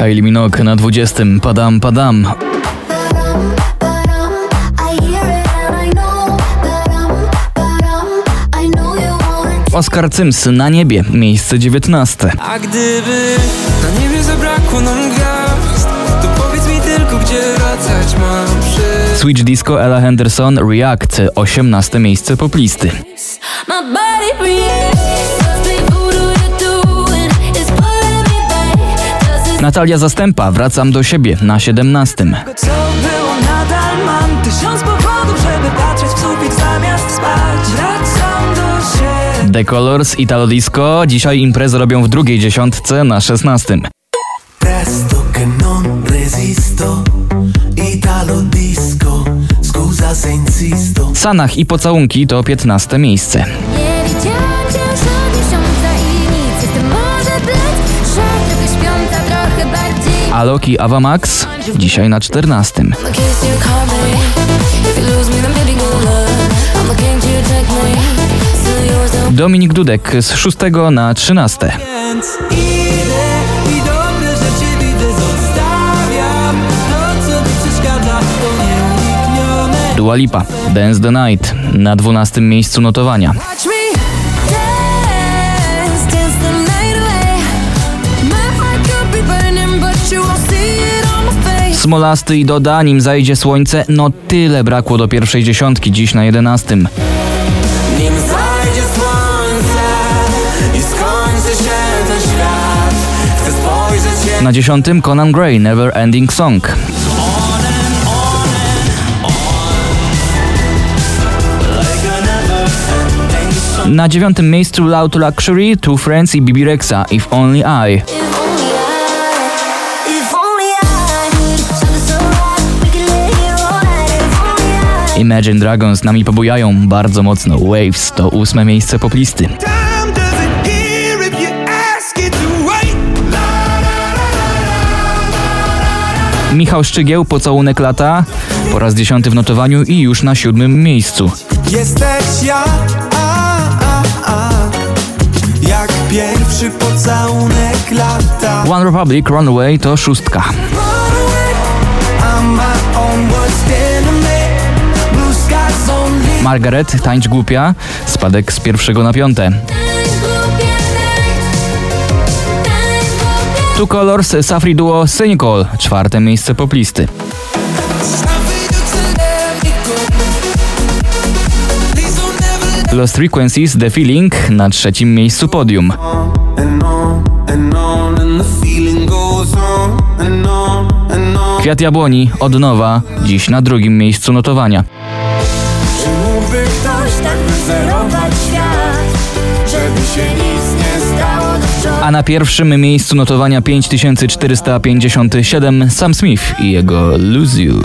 Kylie Minogue na 20. Padam, padam. Oskar Cyms na niebie, miejsce 19. A gdyby na niebie zabrakło nam gwiazd To powiedz mi tylko, gdzie wracać mam przy... Switch Disco Ella Henderson React, 18 miejsce poplisty. My Natalia Zastępa, wracam do siebie, na 17. Co było nadal mam Tysiąc powodów, żeby patrzeć w sufit zamiast spać Wracam do siebie The Colors, Italo Disco, dzisiaj imprezę robią w drugiej dziesiątce na 16. Presto che non resisto, Italo disco, scusa se insisto. Sanach i pocałunki to 15 miejsce. Idę i dobre rzeczy widzę Zostawiam. To, co mi przeszkadza To nieuniknione Dua Lipa, Dance the Night na 12 miejscu notowania. Smolasty i Doda, nim zajdzie słońce, no tyle brakło do pierwszej dziesiątki, dziś na 11. Nim zajdzie słońce i skończy się ten świat Chcę spojrzeć się Na 10 Conan Gray, Never Ending Song. Na dziewiątym miejscu Loud Luxury, Two Friends i Bibi Rexa. If only I Imagine Dragons nami pobujają bardzo mocno. Waves to ósme miejsce poplisty. Michał Szczygieł, Pocałunek lata, po raz dziesiąty w notowaniu i już na siódmym miejscu. Jesteś ja, a, a, a, jak pierwszy pocałunek lata. One Republic, Runaway to szóstka. I'm Margaret, Tańcz Głupia, spadek z pierwszego na piąte. Two Colors, Safri Duo, Cynical, czwarte miejsce poplisty. Lost Frequencies, The Feeling na trzecim miejscu podium. Kwiat Jabłoni, od nowa, dziś na drugim miejscu notowania. A na pierwszym miejscu notowania 5457 Sam Smith i jego Lose You.